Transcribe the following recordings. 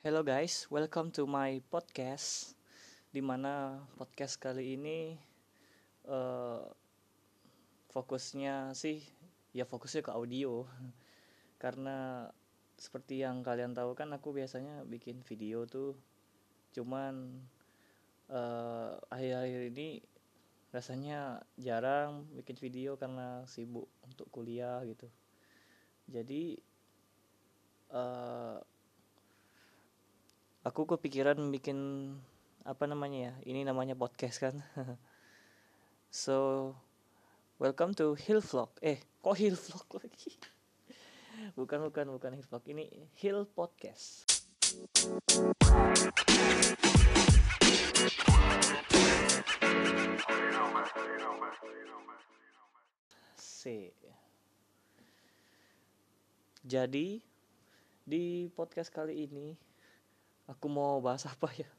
Hello guys, welcome to my podcast. Di mana podcast kali ini uh, fokusnya sih ya fokusnya ke audio. Karena seperti yang kalian tahu kan aku biasanya bikin video tuh. Cuman uh, akhir-akhir ini rasanya jarang bikin video karena sibuk untuk kuliah gitu. Jadi uh, aku kepikiran bikin apa namanya ya ini namanya podcast kan. So welcome to Hill Vlog. Eh kok Hill Vlog lagi? Bukan bukan bukan Hill Vlog. Ini Hill Podcast. C jadi di podcast kali ini aku mau bahas apa ya?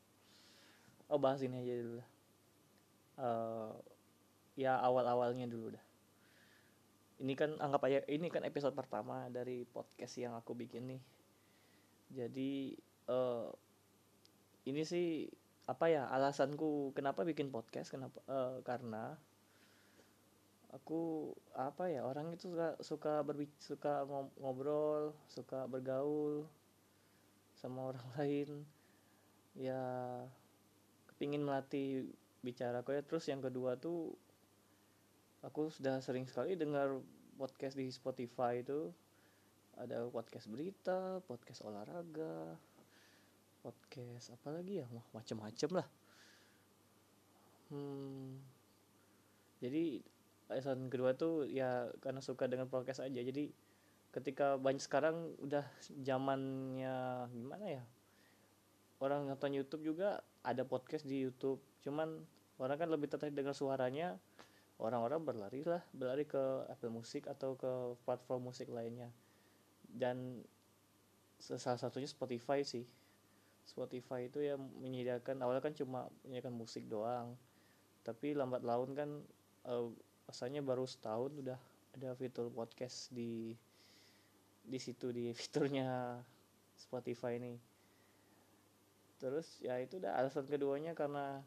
Oh bahas ini aja dulu. Uh, ya awal awalnya dulu dah. Ini kan anggap aja ini kan episode pertama dari podcast yang aku bikin nih. Jadi uh, ini sih apa ya alasanku kenapa bikin podcast kenapa uh, karena aku apa ya orang itu suka suka berbicara suka ngobrol suka bergaul sama orang lain. Ya kepingin melatih bicara kok ya. Terus yang kedua tuh aku sudah sering sekali dengar podcast di Spotify itu. Ada podcast berita podcast olahraga podcast apa lagi ya? Macem-macem lah. Hmm, jadi alasan kedua tuh ya karena suka dengan podcast aja. Jadi ketika banyak sekarang udah zamannya gimana ya? Orang nonton YouTube juga ada podcast di YouTube. Cuman orang kan lebih tertarik dengan suaranya orang-orang berlari lah berlari ke Apple Music atau ke platform musik lainnya. Dan salah satunya Spotify sih. Spotify itu ya menyediakan awalnya kan cuma menyediakan musik doang. Tapi lambat laun kan uh, rasanya baru setahun udah ada fitur podcast di di situ di fiturnya Spotify ini. Terus ya itu udah alasan keduanya karena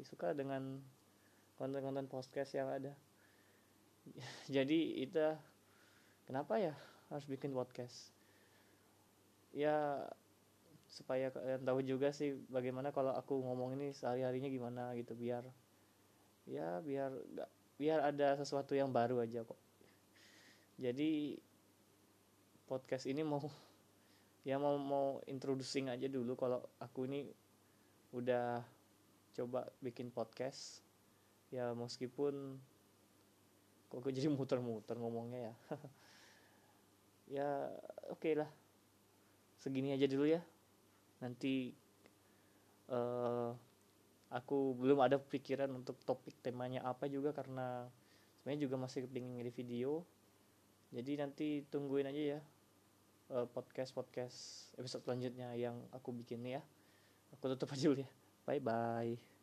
suka dengan konten-konten podcast yang ada. Jadi itu kenapa ya harus bikin podcast? Ya supaya kalian tahu juga sih bagaimana kalau aku ngomong ini sehari harinya gimana gitu biar ya biar gak biar ada sesuatu yang baru aja kok. Jadi podcast ini mau ya mau mau introducing aja dulu kalau aku ini udah coba bikin podcast. Ya meskipun kok jadi muter-muter ngomongnya ya. Ya oke okay lah. Segini aja dulu ya. Nanti uh, aku belum ada pikiran untuk topik temanya apa juga karena sebenarnya juga masih kepingin ngedit video. Jadi nanti tungguin aja ya eh, podcast podcast episode selanjutnya yang aku bikin ya. Aku tutup aja dulu ya. Bye bye